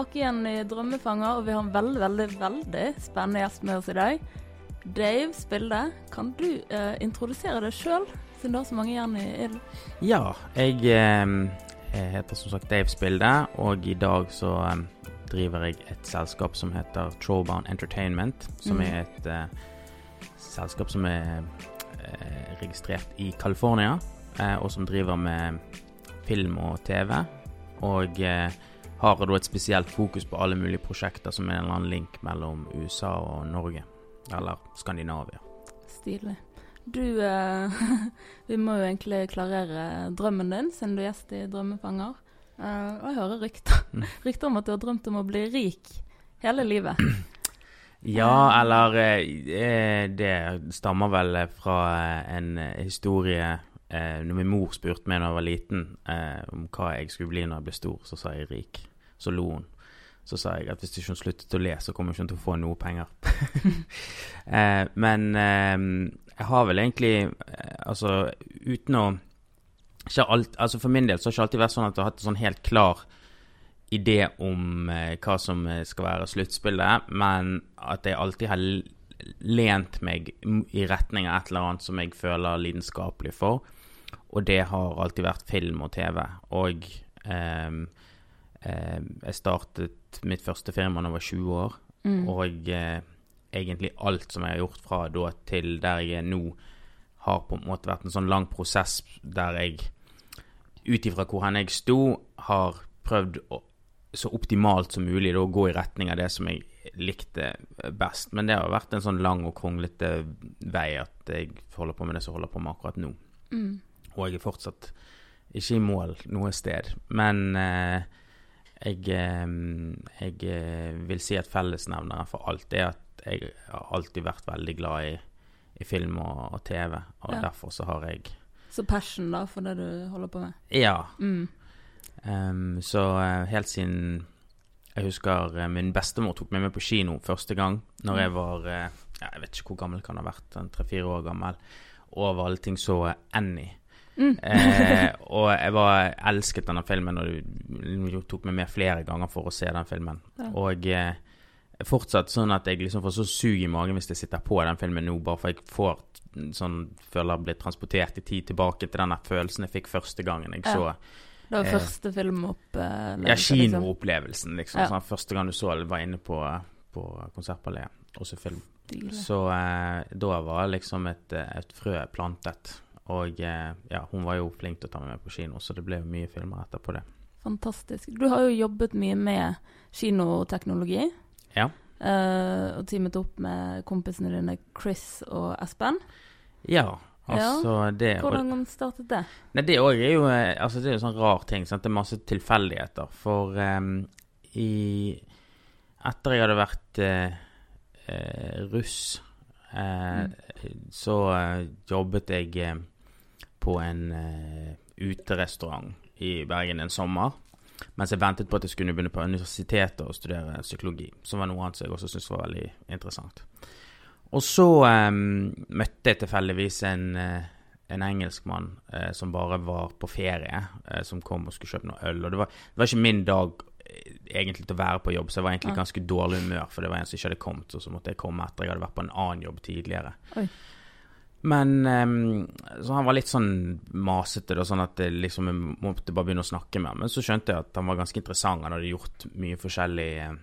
tilbake igjen i Drømmefanger, og vi har en veldig, veldig, veldig spennende gjest med oss i dag. Dave Spilde, kan du eh, introdusere deg sjøl, siden du har så mange jern i ilden? Ja, jeg, eh, jeg heter som sagt Dave Spilde, og i dag så eh, driver jeg et selskap som heter Trollbound Entertainment, som Mm. er et eh, selskap som er eh, registrert i California, eh, og som driver med film og TV, og eh, har da et spesielt fokus på alle mulige prosjekter som er en eller annen link mellom USA og Norge, eller Skandinavia. Stilig. Du eh, Vi må jo egentlig klarere drømmen din, siden du er gjest i Drømmefanger. Eh, og jeg hører rykter, Mm. rykter om at du har drømt om å bli rik hele livet. Ja, eller eh, Det stammer vel fra eh, en eh, historie eh, Når min mor spurte meg da jeg var liten eh, om hva jeg skulle bli når jeg ble stor, så sa jeg rik. Så lo hun. Så sa jeg at hvis ikke hun sluttet å le, så kommer hun ikke til å få noe penger. eh, men eh, jeg har vel egentlig eh, Altså, uten å ikke alt, altså For min del så har det ikke alltid vært sånn at jeg har hatt en sånn helt klar idé om eh, hva som eh, skal være sluttspillet, men at jeg alltid har lent meg i retning av et eller annet som jeg føler lidenskapelig for. Og det har alltid vært film og TV. Og ehm, jeg startet mitt første firma da jeg var 20 år. Mm. Og eh, egentlig alt som jeg har gjort fra da til der jeg er nå, har på en måte vært en sånn lang prosess der jeg, ut ifra hvor hen jeg sto, har prøvd å, så optimalt som mulig da, å gå i retning av det som jeg likte best. Men det har vært en sånn lang og kronglete vei at jeg holder på med det som holder på med akkurat nå. Mm. Og jeg er fortsatt ikke i mål noe sted. Men eh, jeg, eh, jeg eh, vil si at fellesnevneren for alt er at jeg har alltid vært veldig glad i, i film og, og TV. Og Ja. derfor så har jeg Så passion, da, for det du holder på med. Ja. Mm. Um, så eh, helt siden Jeg husker min bestemor tok meg med på kino første gang når jeg var ja, Jeg vet ikke hvor gammel kan ha vært, tre-fire år gammel. Av alle ting så Annie. Mm. Eh, og jeg var elsket denne filmen, og tok meg med flere ganger for å se den filmen. Ja. Og eh, fortsatt sånn at jeg liksom får så sug i magen hvis jeg sitter på den filmen nå, bare for jeg får sånn føler jeg blir transportert i tid tilbake til den følelsen jeg fikk første gangen jeg Ja. så Det var Eh, første filmopplevelse. ja, kinoopplevelsen, liksom. Ja. Sånn, første gang du så det, var inne på, på Konsertballet og så film. Stilig. Så eh, da var liksom et, eh, et frø plantet. Og eh, ja, hun var jo flink til å ta meg med på kino, så det ble jo mye filmer etterpå det. Fantastisk. Du har jo jobbet mye med kinoteknologi. Ja. Uh, og teamet opp med kompisene dine Chris og Espen. Ja, altså det og, startet det? Nei, det òg er jo eh, Altså, det er jo sånn rar ting. Sant? Det er masse tilfeldigheter. For um, i Etter jeg hadde vært uh, uh, russ, mm. så jobbet jeg på en uh, uterestaurant i Bergen en sommer. Mens jeg ventet på at jeg skulle begynne på universitetet og studere psykologi. Som var noe annet som jeg også syntes var veldig interessant. Og så um, møtte jeg tilfeldigvis en, eh, en engelskmann uh, som bare var på ferie, Uh, som kom og skulle kjøpe noe øl. Og det var, det var ikke min dag egentlig til å være på jobb, så jeg var egentlig ganske dårlig humør, for det var en som ikke hadde kommet, og så måtte jeg komme etter jeg hadde vært på en annen jobb tidligere. Oi. Men um, Så han var litt sånn masete, da, sånn at jeg liksom jeg måtte bare begynne å snakke med ham. Men så skjønte jeg at han var ganske interessant. Han hadde gjort mye forskjellig eh,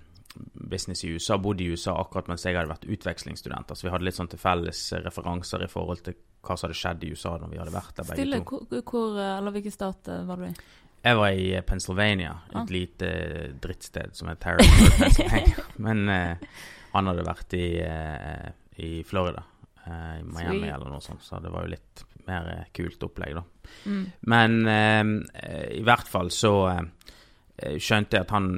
business i USA, bodd i USA akkurat mens jeg hadde vært utvekslingsstudenter. Så vi hadde litt sånn til felles eh, referanser i forhold til hva som hadde skjedd i USA når vi hadde vært der begge Stille, to. hvor, hvor, eh, eller hvilken stat var du i? Jeg var i Pennsylvania, et Ah. lite eh, drittsted som heter terrible. Men uh, han hadde vært i, uh, i Florida, i Miami Sweet. eller noe sånt, så det var jo litt mer eh, kult opplegg, da. Mm. Men eh, i hvert fall så eh, skjønte jeg at han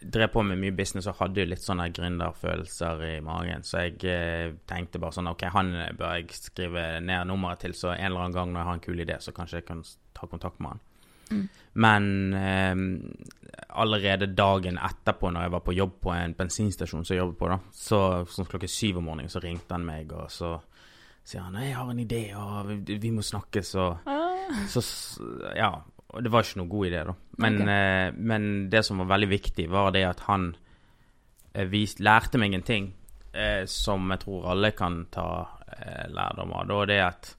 drev på med mye business og hadde jo litt sånne gründerfølelser i magen. Så jeg eh, tenkte bare sånn OK, han bør jeg skrive ned nummeret til, så en eller annen gang når jeg har en kul idé, så kanskje jeg kan ta kontakt med han. Mm. Men eh, allerede dagen etterpå, når jeg var på jobb på en bensinstasjon som jeg jobbet på, da, så sånn klokken syv om morgenen, så ringte han meg, og så sier han 'Jeg har en idé, og vi, vi må snakkes', og Ah, så Ja. og det var ikke noe god idé, da. Men, okay. eh, men det som var veldig viktig, var det at han eh, vis, lærte meg en ting eh, som jeg tror alle kan ta eh, lærdom av. Da det at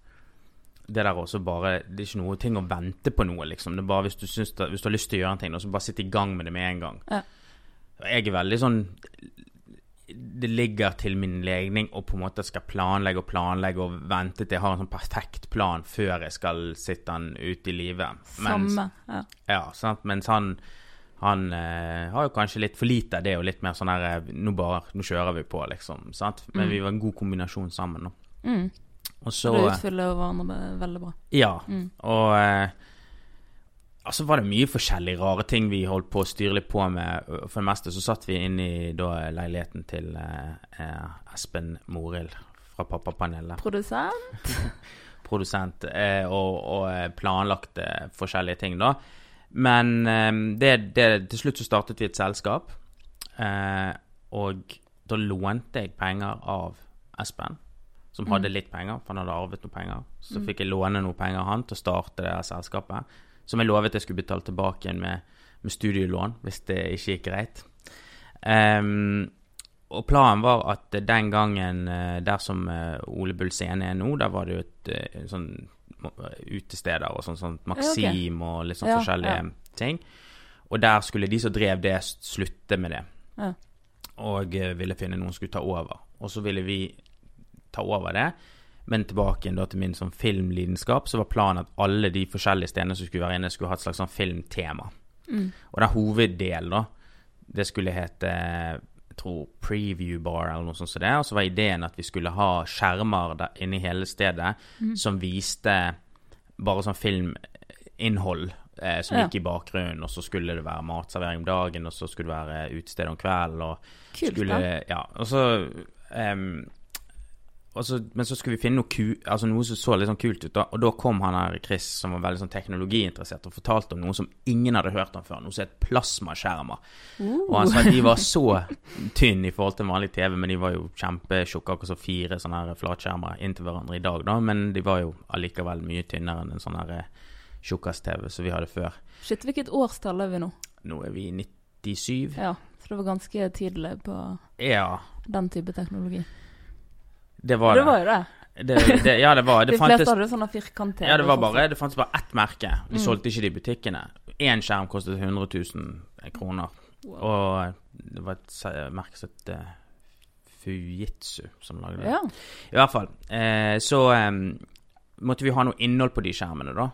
det der også bare Det er ikke noe ting å vente på noe, liksom. Det er bare hvis du, det, hvis du har lyst til å gjøre en ting, så bare sitt i gang med det med en gang. Ja. Jeg er veldig sånn Det ligger til min legning å på en måte skal planlegge og planlegge og vente til jeg har en sånn perfekt plan før jeg skal sitte den ut i livet. Samme. Ja. ja, sant? Mens han han eh, har jo kanskje litt for lite av det, og litt mer sånn her eh, Nå bare, nå kjører vi på, liksom. Sant? Men Mm. vi var en god kombinasjon sammen, nå. Mm. Og så Det utfyller hverandre veldig bra. Ja. Mm. Og eh, altså var det mye forskjellige rare ting vi holdt på å styre litt på med. For det meste så satt vi inne i da leiligheten til eh, eh, Espen Morild fra Pappapanelet. Produsent? produsent eh, og, og eh, planlagte forskjellige ting, da. Men eh, det, det, til slutt så startet vi et selskap, og da lånte jeg penger av Espen, som Mm. hadde litt penger, for han hadde arvet noe penger. Så Mm. fikk jeg låne noe penger av han til å starte det selskapet, som jeg lovet jeg skulle betale tilbake igjen med, med studielån, hvis det ikke gikk greit. Um, og planen var at den gangen eh, der som eh, Ole Bull scene er nå, der var det jo et eh, sånn utesteder og sånn, sånn Maxim og litt sånn Ja, forskjellige ja. ting. Og der skulle de som drev det, slutte med det. Ja. Og ville finne noen som skulle ta over. Og så ville vi ta over det. Men tilbake igjen da til min sånn filmlidenskap, så var planen at alle de forskjellige stedene som skulle være inne, skulle ha et slags sånn filmtema. Mm. Og den hoveddelen, da, det skulle hete jeg tror Preview Bar eller noe sånt som det. Og så var ideen at vi skulle ha skjermer der inne i hele stedet Mm. som viste bare sånn filminnhold eh, som Ja. gikk i bakgrunnen, og så skulle det være matservering om dagen, og så skulle det være utested om kvelden, og Kult, skulle da. Ja. Og så og så, men så skulle vi finne noe, ku, altså noe som så litt sånn kult ut. da Og da kom han her Chris, som var veldig sånn teknologiinteressert, og fortalte om noe som ingen hadde hørt om før. Noe som het plasmaskjermer. Og han sa at de var så tynne i forhold til vanlig TV, men de var jo kjempetjukke, akkurat som fire sånne her flatskjermer inntil hverandre i dag, da. Men de var jo allikevel mye tynnere enn en sånn her eh, tjukkas-TV som vi hadde før. Shit, hvilket årstall er vi nå? Nå er vi i 97. Ja, så det var ganske tidlig på Ja, den type teknologi. Det var det det. var det. det, det ja, det var det. De fantes fleste hadde sånne firkant-TV. Ja, det var sånn. bare Det fantes bare ett merke. Vi Mm. solgte ikke det i butikkene. Én skjerm kostet 100 000 kroner. Wow. Og det var et merke som het eh, Fujitsu som lagde det. Ja. I hvert fall. Eh, så eh, måtte vi ha noe innhold på de skjermene, da.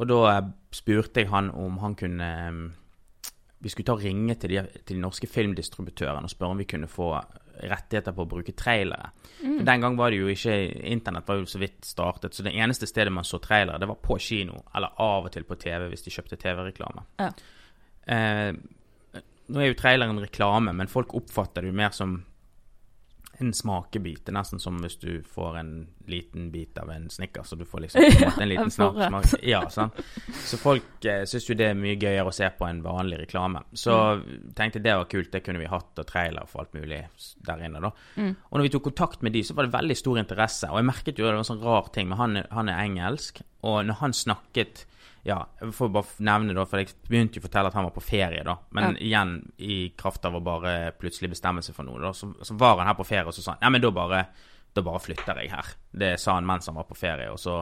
Og da eh, spurte jeg han om han kunne eh, Vi skulle ta ringe til de, til de norske filmdistributørene og spørre om vi kunne få rettigheter på å bruke trailere. Mm. For Den gang var det jo ikke Internett var jo så vidt startet, så det eneste stedet man så trailere, det var på kino, eller av og til på TV hvis de kjøpte TV-reklame. Ja. Eh, nå er jo traileren reklame, men folk oppfatter det jo mer som en smakebit. Det er nesten som hvis du får en liten bit av en Snickers, så du får liksom en måte en En liten smak. smak. Ja, sånn. Så folk eh, syns jo det er mye gøyere å se på en vanlig reklame. Så tenkte jeg det var kult, det kunne vi hatt, og trailer for alt mulig der inne, da. Mm. Og når vi tok kontakt med de, så var det veldig stor interesse. Og jeg merket jo det var en sånn rar ting, men han, han er engelsk, og når han snakket Ja, jeg får bare nevne da, for jeg begynte jo å fortelle at han var på ferie, da. Men igjen, i kraft av å bare plutselig bestemme seg for noe, da, så, så var han her på ferie, og så sa han ja, men da bare, da bare flytter jeg her. Det sa han mens han var på ferie, og så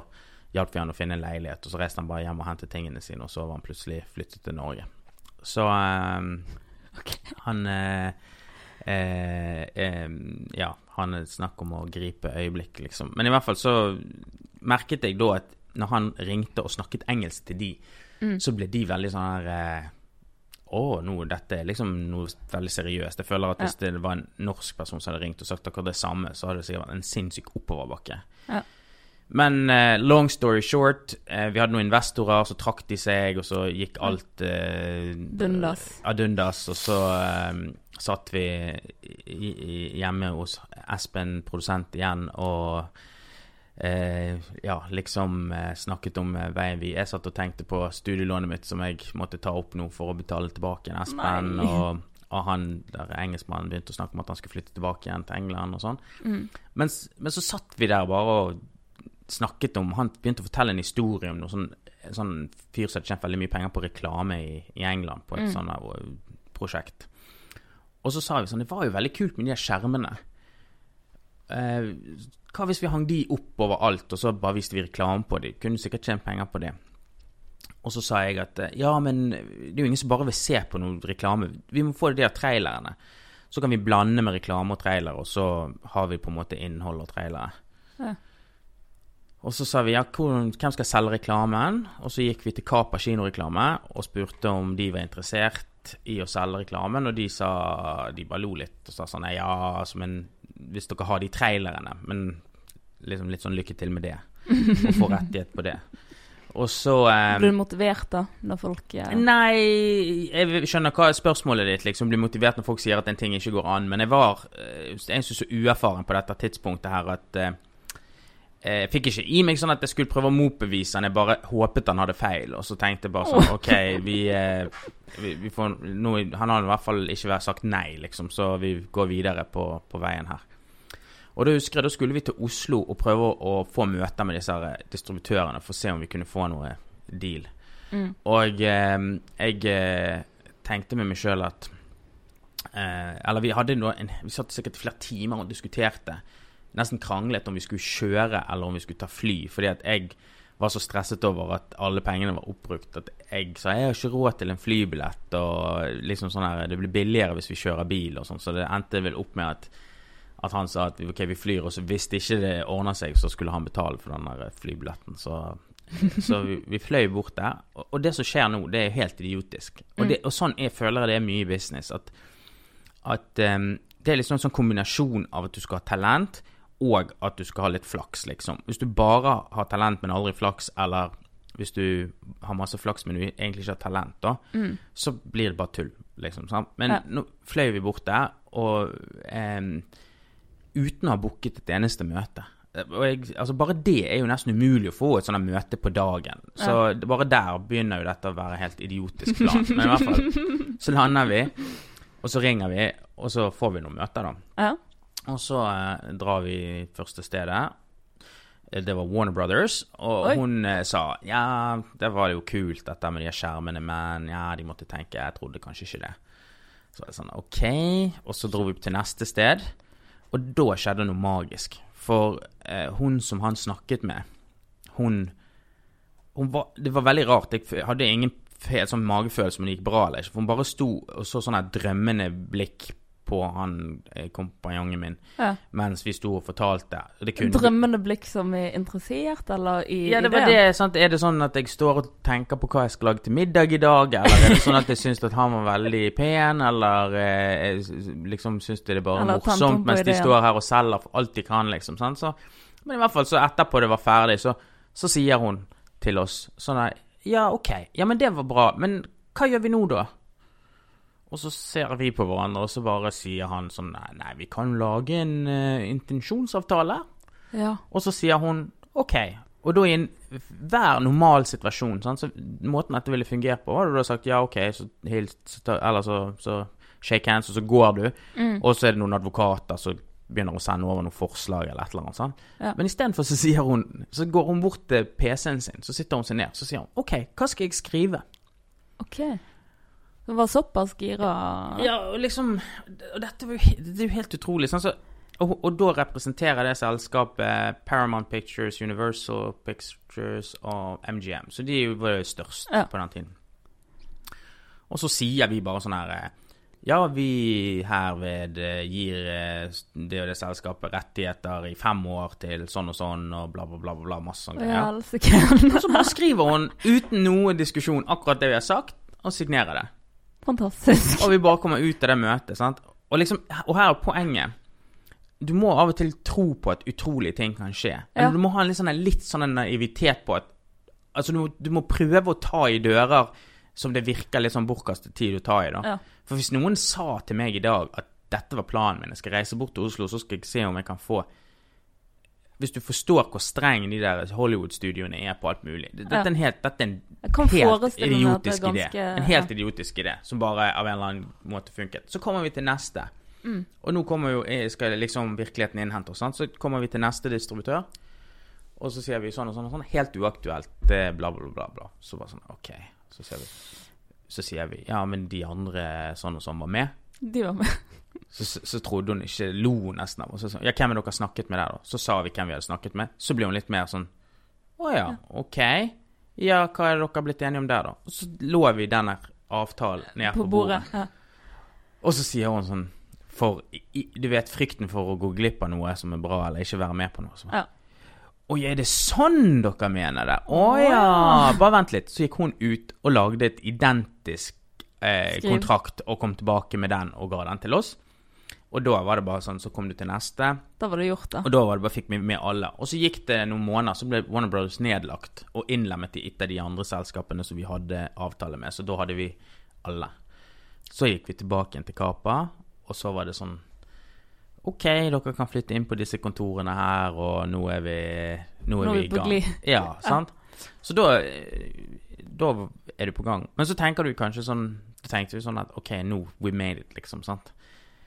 hjalp vi han å finne en leilighet, og så reiste han bare hjem og hentet tingene sine, og så var han plutselig flyttet til Norge. Så ehm, han uh, eh, eh, Ja, han er snakk om å gripe øyeblikk, liksom. Men i hvert fall så merket jeg da at når han ringte og snakket engelsk til de, Mm. så ble de veldig sånn her eh, Å, nå, dette er liksom noe veldig seriøst. Jeg føler at hvis det var en norsk person som hadde ringt og sagt akkurat det samme, så hadde det sikkert vært en sinnssyk oppoverbakke. Ja. Men eh, long story short, eh, vi hadde noen investorer, så trakk de seg, og så gikk alt eh, Dundas. ad undas. Og så eh, satt vi i, i, hjemme hos Espen, produsent, igjen, og eh, ja, liksom eh, snakket om eh, veien vi Jeg satt og tenkte på studielånet mitt som jeg måtte ta opp nå for å betale tilbake en Espen. Nei. Og, og han der engelskmannen begynte å snakke om at han skulle flytte tilbake igjen til England og sånn. Mm. Men, men så satt vi der bare og snakket om Han begynte å fortelle en historie om noe sånn sånn fyr som hadde tjent veldig mye penger på reklame i, i England, på et Mm. sånt eh, prosjekt. Og så sa vi sånn Det var jo veldig kult med de skjermene. Eh, hva hvis vi hang de opp over alt, og så bare viste vi reklame på de? Kunne sikkert tjent penger på det. Og så sa jeg at eh, ja, men det er jo ingen som bare vil se på noe reklame. Vi må få det der trailerne. Så kan vi blande med reklame og trailer, og så har vi på en måte innhold og trailere. Ja. Og så sa vi ja, hvem skal selge reklamen? Og så gikk vi til Kapa kinoreklame og spurte om de var interessert i å selge reklamen, og de sa De bare lo litt og sa sånn ja, som men hvis dere har de trailerene, men liksom litt sånn lykke til med det. Og få rettighet på det. Og så eh, Blir du motivert da, når folk ja. Nei, jeg skjønner hva spørsmålet ditt, liksom. Blir motivert når folk sier at en ting ikke går an. Men jeg var eh, jeg synes så uerfaren på dette tidspunktet her at eh, jeg fikk ikke i meg sånn at jeg skulle prøve å motbevise han. Jeg bare håpet han hadde feil. Og så tenkte jeg bare sånn OK, vi, eh, vi, vi får nå, Han har i hvert fall ikke sagt nei, liksom, så vi går videre på, på veien her. Og da husker jeg, da skulle vi til Oslo og prøve å, få møter med disse her distributørene for å se om vi kunne få noe deal. mm. Og eh, jeg eh, tenkte med meg sjøl at eh, Eller vi hadde nå en, Vi satt sikkert flere timer og diskuterte. Nesten kranglet om vi skulle kjøre eller om vi skulle ta fly. Fordi at jeg var så stresset over at alle pengene var oppbrukt at jeg sa jeg har ikke råd til en flybillett. Og liksom sånn her Det blir billigere hvis vi kjører bil og sånn. Så det endte vel opp med at at han sa at ok, vi flyr, og så hvis ikke det ordna seg, så skulle han betale for den der flybilletten. Så, så vi, vi fløy bort der. Og, og det som skjer nå, det er helt idiotisk. Og, det, og sånn jeg føler jeg det er mye i business. At, at um, det er liksom en sånn kombinasjon av at du skal ha talent, og at du skal ha litt flaks, liksom. Hvis du bare har talent, men aldri flaks, eller hvis du har masse flaks, men du egentlig ikke har talent, da, så blir det bare tull, liksom. Sant? Men Ja. nå fløy vi bort der, og em, uten å ha booket et eneste møte. Jeg, altså Bare det er jo nesten umulig å få et sånt møte på dagen. Så ja. bare der begynner jo dette å være helt idiotisk plan. Men i hvert fall så lander vi, og så ringer vi, og så får vi noen møter, da. Ja. Og så eh, drar vi første stedet. Eh, Det var Warner Brothers, og Oi. hun eh, sa ja, det var jo kult dette med de skjermene, men ja, de måtte tenke, jeg trodde kanskje ikke det. Så var det sånn, ok, og så dro vi til neste sted, og da skjedde noe magisk. For eh, hun som han snakket med, hun, hun var, Det var veldig rart. Jeg hadde ingen fe- sånn magefølelse om det gikk bra eller ikke. For hun bare sto og så sånn her drømmende blikk på han eh, kompanjongen min ja. mens vi sto og fortalte. Det kunne Drømmende blikk som er interessert, eller i ja, det var det, sant? Er det sånn at jeg står og tenker på hva jeg skal lage til middag i dag, eller er det sånn at jeg syns at han var veldig pen, eller eh, liksom syns det er bare Eller morsomt mens de står her og selger for alt de kan, liksom. Sant? Så, men i hvert fall, så etterpå det var ferdig, så, så sier hun til oss sånn her Ja, OK, ja, men det var bra, men hva gjør vi nå, da? Og så ser vi på hverandre, og så bare sier han sånn Nei, nei vi kan lage en uh, intensjonsavtale. Ja. Og så sier hun OK. Og da i enhver normal situasjon, sant? så måten dette ville fungert på, var det da sagt ja, OK, så hils, eller så, så shake hands, og så går du. Mm. Og så er det noen advokater som begynner å sende over noen forslag eller et eller annet. Sant? Ja. Men istedenfor så sier hun Så går hun bort til PC-en sin, så sitter hun seg ned, så sier hun OK, hva skal jeg skrive? OK. Det var såpass gira Ja, og liksom Og dette var jo, det er jo helt utrolig. Sånn, så, og, og da representerer det selskapet Paramount Pictures, Universal Pictures og MGM. Så de var jo størst Ja. på den tiden. Og så sier vi bare sånn her Ja, vi herved eh, gir eh, det og det selskapet rettigheter i fem år til sånn og sånn, og bla, bla, bla, bla, masse sånne Ja, greier. Og så bare skriver hun uten noe diskusjon akkurat det vi har sagt, og signerer det. Fantastisk. Og vi bare kommer ut av det møtet, sant. Og liksom, og her er poenget. Du må av og til tro på at utrolige ting kan skje. Ja. du må ha en litt sånn, litt sånn naivitet på at Altså, du, du må prøve å ta i dører som det virker litt sånn bortkastet tid å ta i, da. Ja. For hvis noen sa til meg i dag at dette var planen min, jeg skal reise bort til Oslo, så skal jeg se om jeg kan få Hvis du forstår hvor streng de der Hollywood-studioene er på alt mulig Dette er en helt Dette er en helt idiotisk idiotisk idé. En helt idiotisk idé som bare av en eller annen måte funket. Så kommer vi til neste. Og nå kommer jo, eh, skal liksom virkeligheten innhente oss. Så kommer vi til neste distributør. Og så sier vi sånn og sånn og sånn. Helt uaktuelt. Er bla, bla, bla, bla. Så bare sånn OK. Så vi Så sier vi Ja, men de andre sånn og sånn var med. De var med. Så, så, så trodde hun ikke Lo nesten av oss. Så Ja, hvem er dere snakket med der, da? Så sa vi hvem vi hadde snakket med. Så ble hun litt mer sånn Å ja, OK. Ja, hva er dere blitt enige om der, da? Og så lå vi denne avtalen nede På bordet. Ja. og så sier hun sånn For i, du vet frykten for å gå glipp av noe som er bra, eller ikke være med på noe. Så. Ja. Oi, er det sånn dere mener det? Å ja. Bare vent litt. Så gikk hun ut og lagde et identisk eh, kontrakt og kom tilbake med den og ga den til oss. Og da var det bare sånn, så kom du til neste, Da var det gjort, da. og da var det bare fikk vi med alle. Og så gikk det noen måneder, så ble Warner Brothers nedlagt og innlemmet i et av de andre selskapene som vi hadde avtale med. Så da hadde vi alle. Så gikk vi tilbake igjen til Kapa, og så var det sånn OK, dere kan flytte inn på disse kontorene her, og nå er vi, nå er Nå er vi i gang. Ja, sant? Så da, da er du på gang. Men så tenker du kanskje sånn Du tenkte jo sånn at OK, nå we made it, liksom. sant?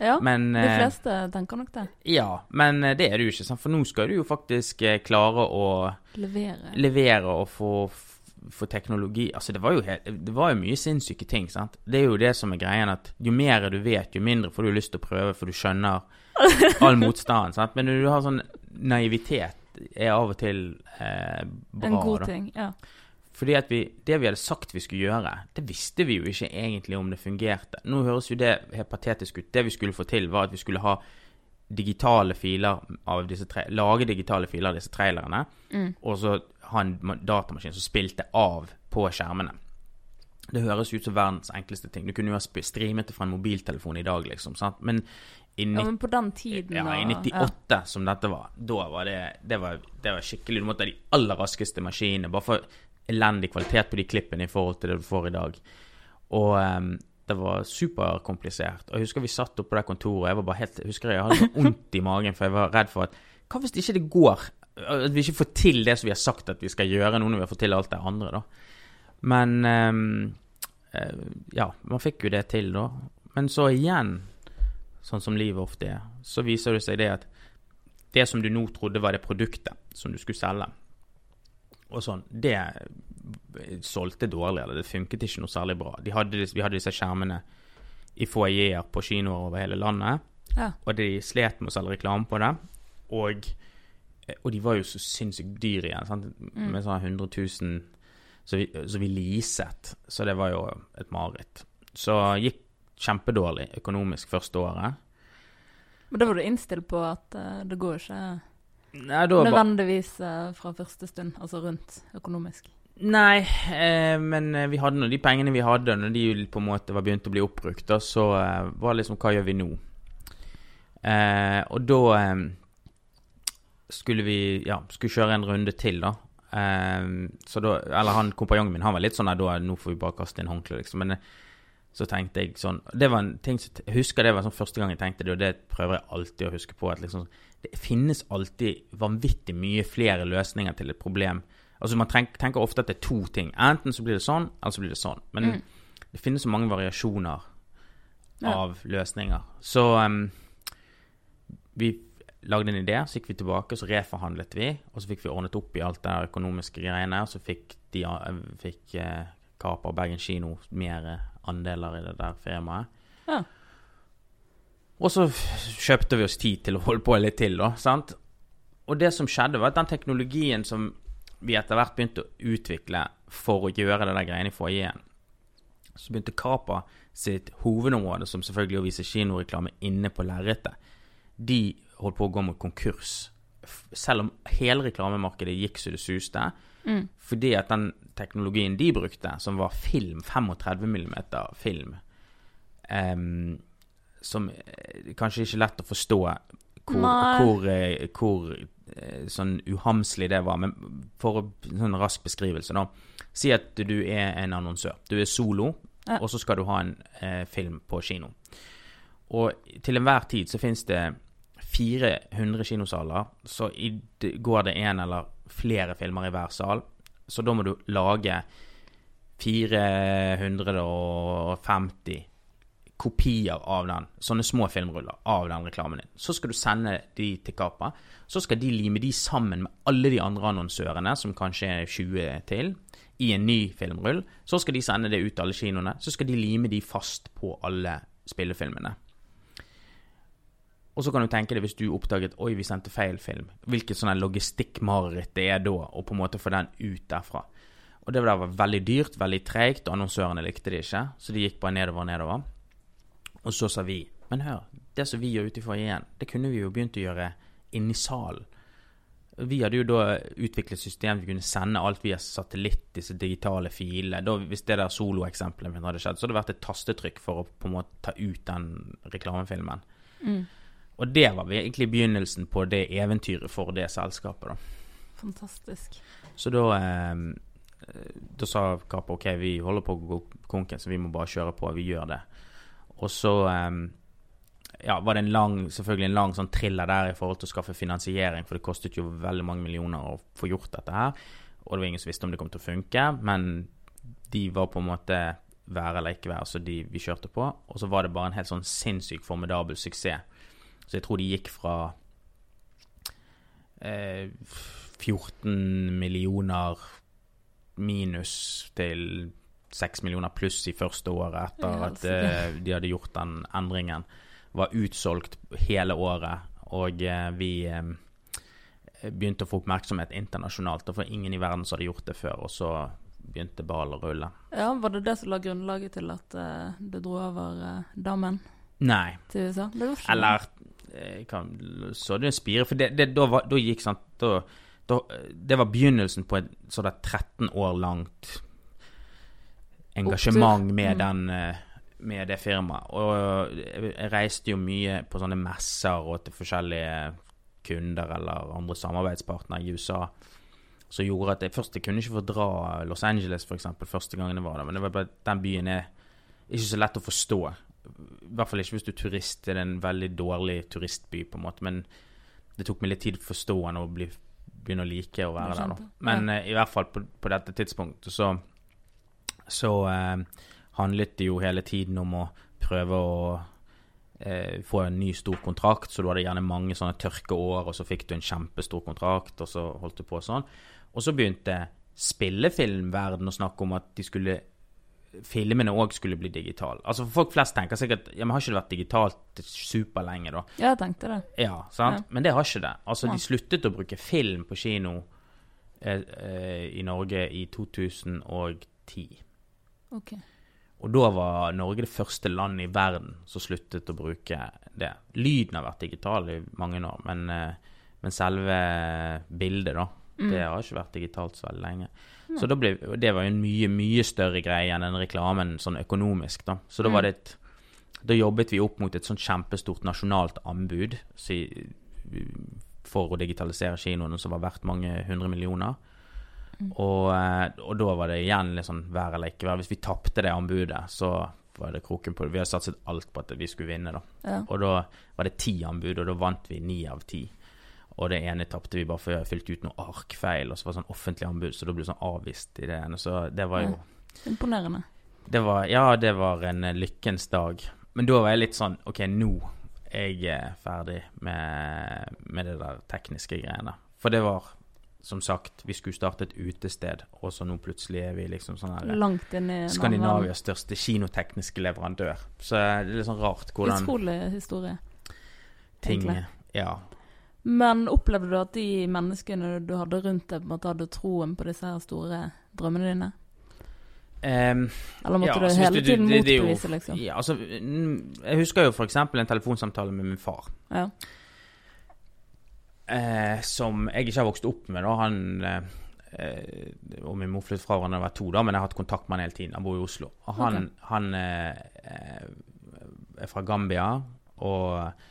Ja, Men de eh, fleste tenker nok det. Ja, men eh, det er det jo ikke, sant? for nå skal du jo faktisk eh, klare å Levere. levere og få, få teknologi Altså, det var, jo helt, det var jo mye sinnssyke ting, sant. Det er jo det som er greien, at jo mer du vet, jo mindre får du lyst til å prøve, for du skjønner all motstanden, sant. Men når du har sånn naivitet, er av og til eh, bra, En god da. ting. Ja. Fordi at vi, det vi hadde sagt vi skulle gjøre, det visste vi jo ikke egentlig om det fungerte. Nå høres jo det helt patetisk ut. Det vi skulle få til, var at vi skulle ha digitale filer av disse tre, lage digitale filer av disse trailerne, Mm. og så ha en datamaskin som spilte av på skjermene. Det høres ut som verdens enkleste ting. Du kunne jo ha streamet det fra en mobiltelefon i dag, liksom. Sant? Men i ja, men på den tiden ja, I og- 98, som dette var, da var det det var, det var skikkelig Du måtte ha de aller raskeste maskinene, bare for elendig kvalitet på de klippene i forhold til det du får i dag. Og um, det var superkomplisert. Og jeg husker vi satt oppe på det kontoret, og jeg var bare helt Jeg husker jeg hadde vondt i magen, for jeg var redd for at Hva hvis ikke det går? At vi ikke får til det som vi har sagt at vi skal gjøre, nå når vi har fått til alt det andre, da. Men um, Ja, man fikk jo det til, da. Men så igjen, sånn som livet ofte er, så viser det seg det at det som du nå trodde var det produktet som du skulle selge, og sånn, det solgte dårlig, eller det funket ikke noe særlig bra. De hadde, vi hadde disse skjermene i foajeer på kinoer over hele landet, Ja. og de slet med å selge reklame på det. Og, og de var jo så sinnssykt dyre igjen, sant? med sånn 100 000 så vi, så vi leaset. Så det var jo et mareritt. Så gikk kjempedårlig økonomisk første året. Men da var du innstilt på at uh, det går ikke Nei, nødvendigvis uh, fra første stund, altså rundt økonomisk. Nei, eh, men eh, vi hadde nå de pengene vi hadde, når de på en måte var begynt å bli oppbrukt, da, så eh, var det liksom Hva gjør vi nå? Eh, og da skulle vi ja, skulle kjøre en runde til, da. Så da Eller han kompanjongen min han var litt sånn nei, da nå får vi bare kaste inn håndkleet, liksom. Men så tenkte jeg sånn Det var en ting som Jeg husker det var sånn første gang jeg tenkte det, og det prøver jeg alltid å huske på. At liksom Det finnes alltid vanvittig mye flere løsninger til et problem. Altså Man tenk, tenker ofte at det er to ting. Enten så blir det sånn, eller så blir det sånn. Men Mm. det finnes så mange variasjoner Ja. av løsninger. Så um, vi lagde en idé, så gikk vi tilbake, så reforhandlet vi, og så fikk vi ordnet opp i alt det økonomiske greiene, og så fikk, de, eh, fikk eh, Kapa og Bergen kino mer eh, andeler i det der firmaet. Ja. Og så kjøpte vi oss tid til å holde på litt til, da. sant? Og det som skjedde, var at den teknologien som vi etter hvert begynte å utvikle for å gjøre det der greiene i foajeen, så begynte Kapa sitt hovedområde, som selvfølgelig å vise kinoreklame inne på lerretet, de holdt på å gå mot konkurs. Selv om hele reklamemarkedet gikk så det suste. Mm. Fordi at den teknologien de brukte, som var film, 35 mm film, um, som eh, kanskje ikke er lett å forstå hvor, hvor, eh, hvor eh, sånn uhamslig det var. Men for å, sånn rask beskrivelse, da. Si at du er en annonsør. Du er solo, Ja. og så skal du ha en eh, film på kino. Og til enhver tid så finnes det 400 kinosaler, så i, går det en eller flere filmer i hver sal. Så da må du lage 450 kopier av den, sånne små filmruller av den reklamen din. Så skal du sende de til Kapa. Så skal de lime de sammen med alle de andre annonsørene, som kanskje er 20 til, i en ny filmrull. Så skal de sende det ut til alle kinoene. Så skal de lime de fast på alle spillefilmene. Og så kan du tenke deg hvis du oppdaget oi, vi sendte feil film. Hvilket sånn logistikkmareritt det er da å på en måte få den ut derfra. Og det var veldig dyrt, veldig treigt, og annonsørene likte det ikke. Så de gikk bare nedover og nedover. Og så sa vi men hør, det som vi gjør ute i foajeen, det kunne vi jo begynt å gjøre inni salen. Vi hadde jo da utviklet system vi kunne sende alt via satellitt, disse digitale filene. Hvis det der soloeksempelet mitt hadde skjedd, så hadde det vært et tastetrykk for å på en måte ta ut den reklamefilmen. Mm. Og det var egentlig begynnelsen på det eventyret for det selskapet, da. Fantastisk. Så da eh, Da sa Kapo ok, vi holder på å gå konken, så vi må bare kjøre på. Vi gjør det. Og så eh, ja, var det en lang, selvfølgelig en lang sånn thriller der i forhold til å skaffe finansiering, for det kostet jo veldig mange millioner å få gjort dette her. Og det var ingen som visste om det kom til å funke, men de var på en måte være eller ikke være, så de, vi kjørte på. Og så var det bare en helt sånn sinnssykt formidabel suksess. Så jeg tror de gikk fra eh, 14 millioner minus til 6 millioner pluss i første året etter at eh, de hadde gjort den endringen. Var utsolgt hele året, og eh, vi eh, begynte å få oppmerksomhet internasjonalt. Og for ingen i verden som hadde gjort det før, og så begynte ballen å rulle. Ja, Var det det som la grunnlaget til at eh, det dro over uh, dammen Nei, til USA? Det var ikke eller kan, Så det spire, for det, det, da, var, da gikk sant da, da, Det var begynnelsen på et sånn der 13 år langt engasjement med Mm. den eh, med det firmaet. Og jeg reiste jo mye på sånne messer og til forskjellige kunder eller andre samarbeidspartnere i USA. Som gjorde at jeg først jeg kunne ikke få dra Los Angeles eksempel, første gangen jeg var der. Men det var bare den byen er ikke så lett å forstå. I hvert fall ikke hvis du er turist. Det er en veldig dårlig turistby, på en måte. Men det tok meg litt tid å forstå den og bli, begynne å like å være der. Da. Men eh, i hvert fall på, på dette tidspunktet så, så uh, handlet det jo hele tiden om å prøve å eh, få en ny stor kontrakt. Så du hadde gjerne mange sånne tørkeår, og så fikk du en kjempestor kontrakt, og så holdt du på sånn. Og så begynte spillefilmverden å snakke om at de skulle filmene òg skulle bli digitale. Altså for Folk flest tenker sikkert ja, men har ikke det vært digitalt superlenge, da? Ja, jeg tenkte det. Ja, sant? Ja. Men det har ikke det. Altså, ja. de sluttet å bruke film på kino eh, eh, i Norge i 2010. Ok. Og da var Norge det første landet i verden som sluttet å bruke det. Lyden har vært digital i mange år, men, eh, men selve bildet, da, Mm. det har ikke vært digitalt så veldig lenge. Så da ble, det var jo en mye, mye større greie enn den reklamen sånn økonomisk, da. Så da var Mm. det et Da jobbet vi opp mot et sånt kjempestort nasjonalt anbud si, for å digitalisere kinoene, som var verdt mange hundre millioner. Mm. Og, eh, og da var det igjen litt sånn være eller ikke være. Hvis vi tapte det anbudet, så var det kroken på det. Vi hadde satset alt på at vi skulle vinne, da. Ja. Og da var det ti anbud, og da vant vi ni av ti. Og det ene tapte vi bare fordi jeg fylte ut noe arkfeil, og så var det sånn offentlig anbud, så da ble det sånn avvist i det ene. Så det var jo Imponerende. det var, Ja, det var en eh, lykkens dag. Men da var jeg litt sånn OK, nå er jeg eh, ferdig med, med det der tekniske greiene. For det var, som sagt, vi skulle starte et utested, og så nå plutselig er vi liksom sånn her Langt inn i Skandinavias største kinotekniske leverandør. Så det er litt sånn rart hvordan Utrolig historie. ting egentlig. Ja. Men opplevde du at de menneskene du hadde rundt deg, på en måte hadde troen på disse her store drømmene dine? Um, Eller måtte Ja, du altså, hele du- tiden motbevise, liksom? ja, altså, mm, jeg husker jo eksempel en telefonsamtale med min far. Ja. eh, som jeg ikke har vokst opp med. Da. Han eh, og min mor flyttet fra hverandre da jeg var to, da, men jeg har hatt kontakt med han hele tiden. Han bor i Oslo. Og han, han eh, er fra Gambia, og eh,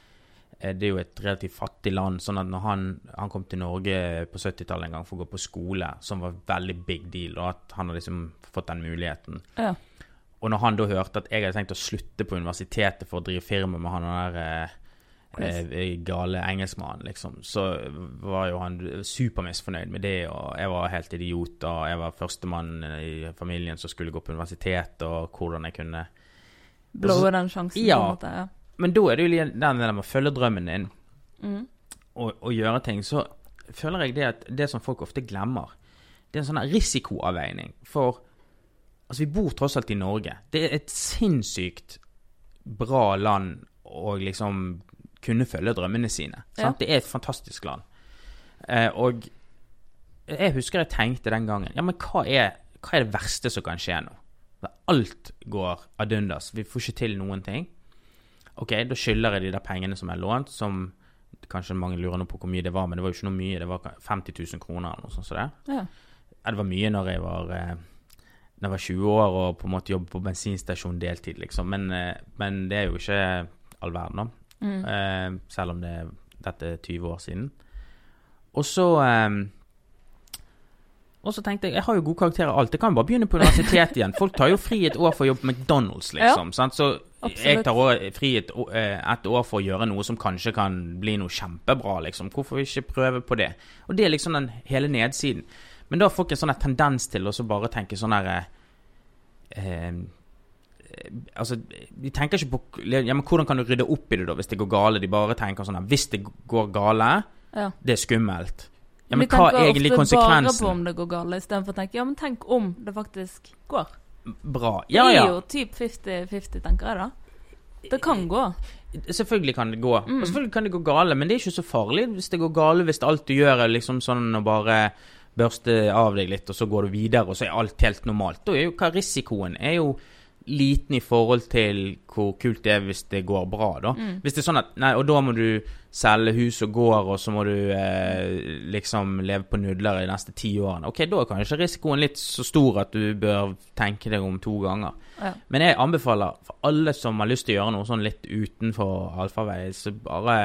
det er jo et relativt fattig land. sånn at når han, han kom til Norge på 70-tallet en gang for å gå på skole, som var veldig big deal, og at han har liksom fått den muligheten. ja. Og når han da hørte at jeg hadde tenkt å slutte på universitetet for å drive firma med han der eh, eh, gale engelskmannen, liksom, så var jo han supermisfornøyd med det, og jeg var helt idiot, og jeg var førstemann i familien som skulle gå på universitet, og hvordan jeg kunne blowe den sjansen. Ja. på en måte, ja. Men da er det jo den der med å følge drømmen din Mm. og, og gjøre ting, så føler jeg det at det som folk ofte glemmer, det er en sånn risikoavveining. For altså, vi bor tross alt i Norge. Det er et sinnssykt bra land å liksom kunne følge drømmene sine. Ja. Det er et fantastisk land. Eh, og jeg husker jeg tenkte den gangen Ja, men hva er, hva er det verste som kan skje nå? Alt går ad undas. Vi får ikke til noen ting. Ok, da skylder jeg de der pengene som er lånt, som kanskje mange lurer nå på hvor mye det var, men det var jo ikke noe mye. Det var 50 000 kroner eller noe sånt som det. Ja. Ja, det var mye når jeg var, eh, når jeg var 20 år og på en måte jobbet på bensinstasjon deltid, liksom. Men, eh, men det er jo ikke all verden, da. Mm. Eh, selv om det, dette er 20 år siden. Og så eh, Og så tenkte jeg jeg har jo gode karakterer alt. Jeg kan jo bare begynne på universitetet igjen. Folk tar jo fri et år for å jobbe på McDonald's, liksom. sant? Så jeg tar også fri et, eh, et år for å gjøre noe som kanskje kan bli noe kjempebra, liksom. Hvorfor ikke prøve på det? Og det er liksom den hele nedsiden. Men da får folk en sånn tendens til å bare tenke sånn her eh, eh, Altså, de tenker ikke på ja, men hvordan kan du rydde opp i det da hvis det går gale? De bare tenker sånn her Hvis det går gale, Ja. det er skummelt. Ja, Vi men hva er tenker ofte bare på om det går gale, istedenfor å tenke ja, men tenk om det faktisk går. Bra. Det Ja, er jo typ 50-50, tenker jeg da. Det kan gå. Selvfølgelig kan det gå. Mm. Og selvfølgelig kan det gå gale, men det er ikke så farlig hvis det går gale hvis alt du gjør er liksom sånn å bare børste av deg litt, og så går du videre, og så er alt helt normalt. Da er jo hva risikoen er jo liten i forhold til hvor kult det er hvis det går bra, da. Mm. Hvis det er sånn at Nei, og da må du selge hus og gård, og så må du eh, liksom leve på nudler i de neste ti årene. Ok, da er kanskje risikoen litt så stor at du bør tenke deg om to ganger. Ja. Men jeg anbefaler for alle som har lyst til å gjøre noe sånn litt utenfor allfarvei, så bare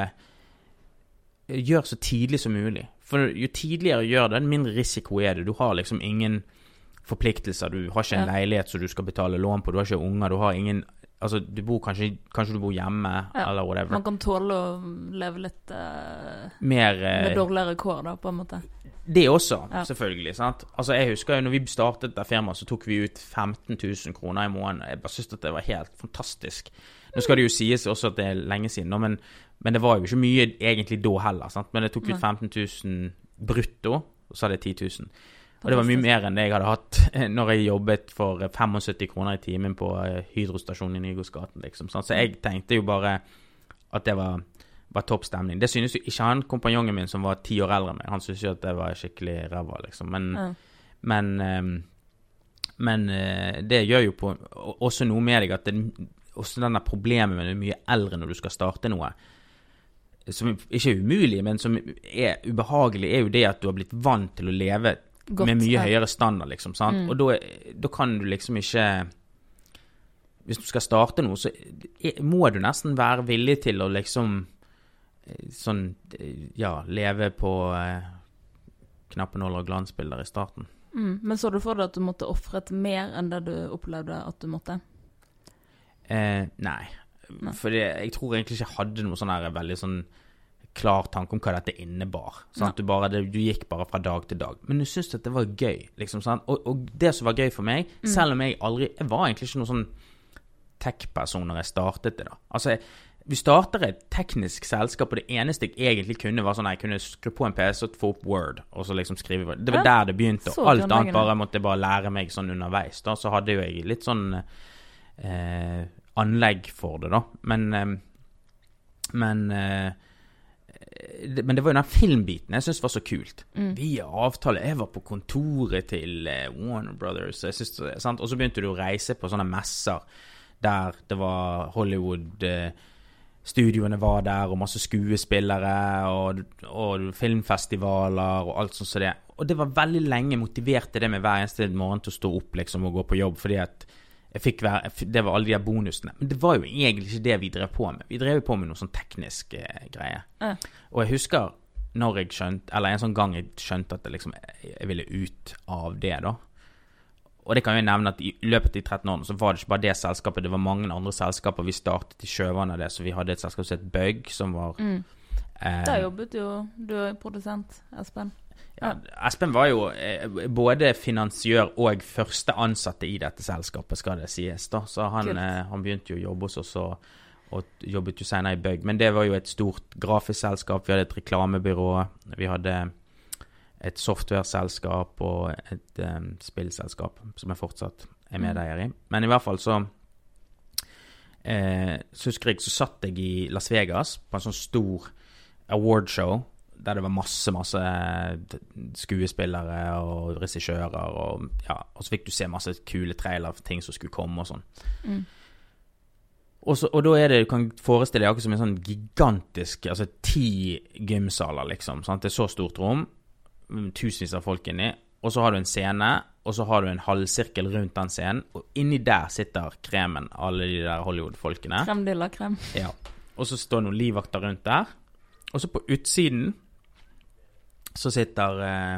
gjør så tidlig som mulig. For jo tidligere du gjør det, mindre risiko er det. Du har liksom ingen forpliktelser. Du har ikke en Ja. leilighet som du skal betale lån på, du har ikke unger, du har ingen Altså, du bor kanskje Kanskje du bor hjemme, Ja. eller whatever. Man kan tåle å leve litt uh, Mer med eh, dårligere kår, da, på en måte. Det også, Ja. selvfølgelig. sant? Altså, Jeg husker jo når vi startet det firmaet, så tok vi ut 15 000 kroner i måneden. Jeg bare syntes at det var helt fantastisk. Nå skal det jo sies også at det er lenge siden, men, men det var jo ikke mye egentlig da heller. sant? Men jeg tok ut 15 000 brutto, og så hadde jeg 10 000. Og det var mye mer enn det jeg hadde hatt når jeg jobbet for 75 kroner i timen på eh, Hydrostasjonen i Nygårdsgaten, liksom. Så jeg tenkte jo bare at det var, var topp stemning. Det synes jo ikke han kompanjongen min som var ti år eldre enn meg. Han syntes jo at det var skikkelig ræva, liksom. Men, Ja. men, ehm, men eh, det gjør jo på, også noe med deg at det, også denne problemet med å være mye eldre når du skal starte noe, som ikke er umulig, men som er ubehagelig, er jo det at du har blitt vant til å leve Godt, med mye ja. høyere standard, liksom. sant? Mm. Og da, da kan du liksom ikke Hvis du skal starte noe, så må du nesten være villig til å liksom eh, Sånn eh, Ja, leve på eh, knappenåler og glansbilder i starten. Mm. Men så du for deg at du måtte ofret mer enn det du opplevde at du måtte? Eh, nei. Nei. For jeg tror egentlig ikke jeg hadde noe sånn her veldig sånn klar tanke om hva dette innebar. Sant? Du, bare, du gikk bare fra dag til dag. Men du syntes at det var gøy. Liksom? Og, og det som var gøy for meg, Mm. selv om jeg aldri Jeg var egentlig ikke noen sånn tech-person når jeg startet det. da Altså, vi starter et teknisk selskap, og det eneste jeg egentlig kunne, var sånn at jeg kunne skru på en PC og få opp Word, og så liksom skrive Det var Ja, der det begynte. Og alt annet bare måtte jeg bare lære meg sånn underveis. Da så hadde jo jeg litt sånn eh, anlegg for det, da. Men eh, Men eh, Men det var jo den filmbiten jeg syntes var så kult. Mm. Via avtale Jeg var på kontoret til eh, Warner Brothers, synes, sant? og så begynte du å reise på sånne messer der det var Hollywood eh, Studioene var der, og masse skuespillere, og, og filmfestivaler, og alt sånt som det. Og det var veldig lenge motiverte det med hver eneste morgen til å stå opp liksom, og gå på jobb, fordi at være, det var alle de bonusene. Men det var jo egentlig ikke det vi drev på med. Vi drev jo på med noe sånn teknisk eh, greie. Ja. Og jeg husker når jeg skjønte, eller en sånn gang jeg skjønte at jeg liksom, jeg ville ut av det, da. Og det kan jeg nevne at i løpet av de 13 årene så var det ikke bare det selskapet, det var mange andre selskaper. Vi startet i sjøvannet av det, så vi hadde et selskap som het Bug, som var Mm. Eh, Der jobbet jo du er produsent, Espen. ja, Espen var jo eh, både finansiør og første ansatte i dette selskapet, skal det sies. da. Så han, eh, han begynte jo å jobbe hos oss og, og jobbet jo senere i Bøgg. Men det var jo et stort grafisk selskap. Vi hadde et reklamebyrå. Vi hadde et software-selskap og et um, spillselskap som jeg fortsatt er medeier i. Men i hvert fall så eh, Så husker jeg så satt jeg i Las Vegas på en sånn stor awardshow der det var masse, masse eh, skuespillere og regissører og ja, og så fikk du se masse kule trailer for ting som skulle komme og sånn. Mm. Og, så, og da er det, du kan forestille deg akkurat som en sånn gigantisk Altså ti gymsaler, liksom. Sant? Det er så stort rom. mm, Tusenvis av folk inni. Og så har du en scene, og så har du en halvsirkel rundt den scenen. Og inni der sitter kremen, alle de der Hollywood-folkene. Krem de la krem. Ja. Og så står noen livvakter rundt der. Og så på utsiden så sitter eh,